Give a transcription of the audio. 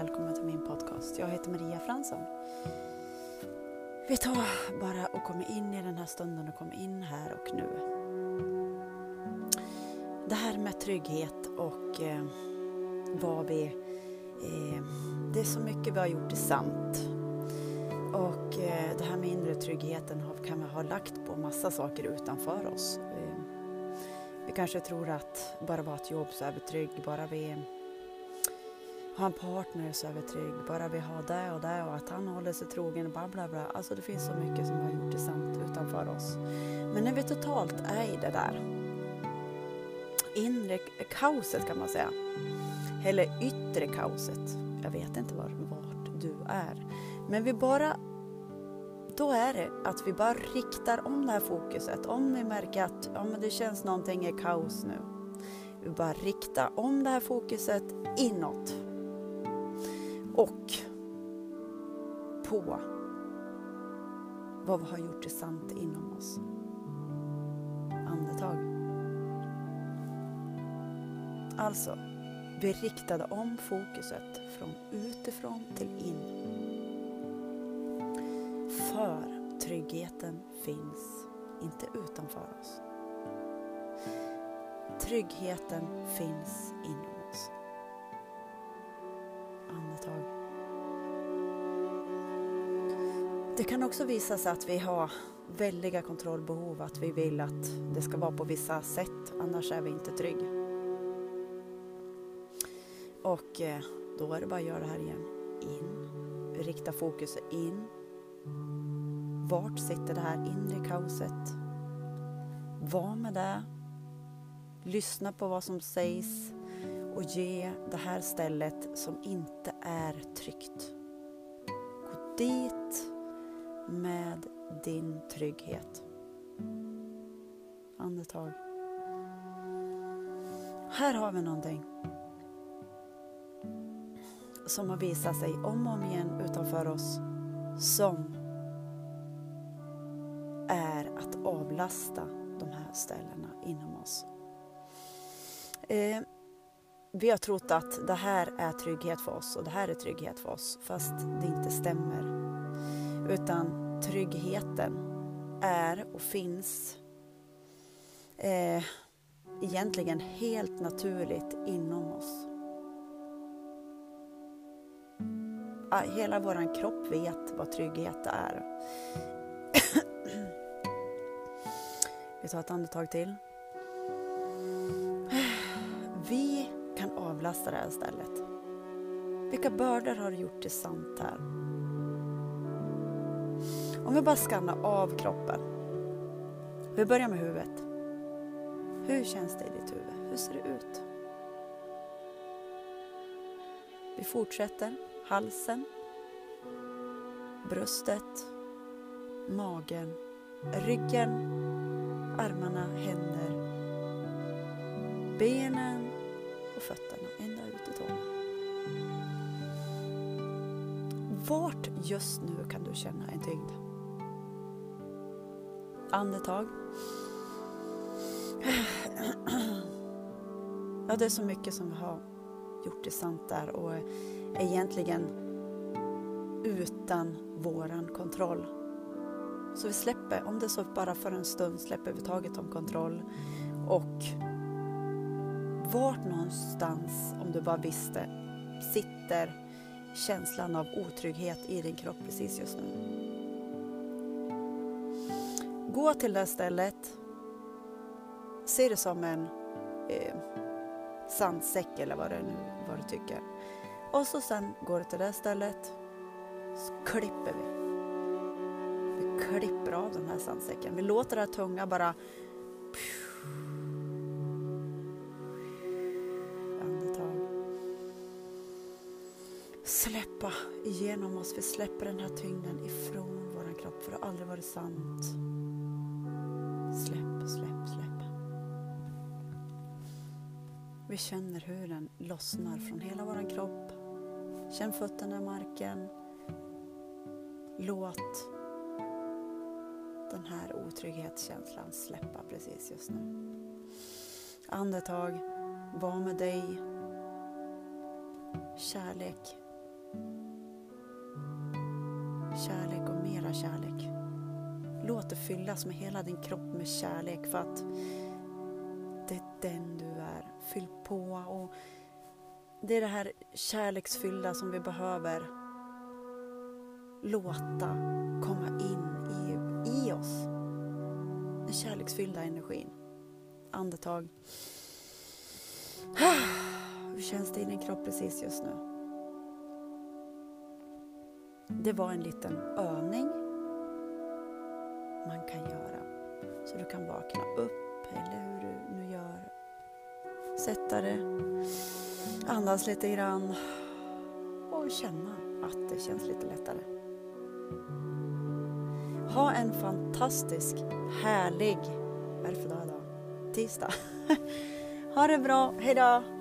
välkommen till min podcast. Jag heter Maria Fransson. Vi tar bara och kommer in i den här stunden och kommer in här och nu. Det här med trygghet och eh, vad vi... Eh, det är så mycket vi har gjort är sant. Och eh, det här med inre tryggheten kan vi ha lagt på massa saker utanför oss. Eh, vi kanske tror att bara vi har ett jobb så är vi trygg, bara vi har en partner så är vi trygg, bara vi har det och det och att han håller sig trogen, bla bla bla. Alltså det finns så mycket som har gjort det sant utanför oss. Men när vi totalt är i det där inre kaoset kan man säga, eller yttre kaoset, jag vet inte var, vart du är, men vi bara då är det att vi bara riktar om det här fokuset. Om vi märker att ja, men det känns någonting är kaos nu. Vi bara riktar om det här fokuset inåt. Och på vad vi har gjort det sant inom oss. Andetag. Alltså, vi riktade om fokuset från utifrån till in. För tryggheten finns inte utanför oss. Tryggheten finns inom kan också visa sig att vi har väldiga kontrollbehov, att vi vill att det ska vara på vissa sätt, annars är vi inte trygga. Och eh, då är det bara att göra det här igen. In. Rikta fokuset in. Vart sitter det här inre kaoset? Var med det. Lyssna på vad som sägs och ge det här stället som inte är tryggt. Gå dit med din trygghet. Andetag. Här har vi någonting som har visat sig om och om igen utanför oss som är att avlasta de här ställena inom oss. Eh, vi har trott att det här är trygghet för oss och det här är trygghet för oss fast det inte stämmer. Utan tryggheten är och finns eh, egentligen helt naturligt inom oss. Hela vår kropp vet vad trygghet är. Vi tar ett andetag till. Vi kan avlasta det här stället. Vilka bördor har gjort det sant här? Om vi bara skannar av kroppen. Vi börjar med huvudet. Hur känns det i ditt huvud? Hur ser det ut? Vi fortsätter. Halsen, bröstet, magen, ryggen, armarna, händer, benen och fötterna ända ut i tårna. Vart just nu kan du känna en tyngd? Andetag. Ja, det är så mycket som vi har gjort i sant där och är egentligen utan våran kontroll. Så vi släpper, om det så bara för en stund, släpper vi taget om kontroll och vart någonstans, om du bara visste, sitter känslan av otrygghet i din kropp precis just nu. Gå till det stället, se det som en eh, sandsäck eller vad, det nu, vad du tycker. Och så sen går du till det stället, så klipper vi. Vi klipper av den här sandsäcken. Vi låter det här tunga bara andetag. Släppa igenom oss. Vi släpper den här tyngden ifrån vår kropp för det har aldrig varit sant. Släpp, släpp, släpp. Vi känner hur den lossnar från hela vår kropp. Känn fötterna i marken. Låt den här otrygghetskänslan släppa precis just nu. Andetag, var med dig. Kärlek, Kärlek och mera kärlek. Låt det fyllas med hela din kropp med kärlek för att det är den du är. Fyll på och det är det här kärleksfyllda som vi behöver låta komma in i, i oss. Den kärleksfyllda energin. Andetag. Hur känns det i din kropp precis just nu? Det var en liten övning man kan göra. Så du kan vakna upp eller hur du nu gör. Sätta dig, andas lite grann och känna att det känns lite lättare. Ha en fantastisk, härlig, vad är det för dag idag? Tisdag. Ha det bra, hejdå!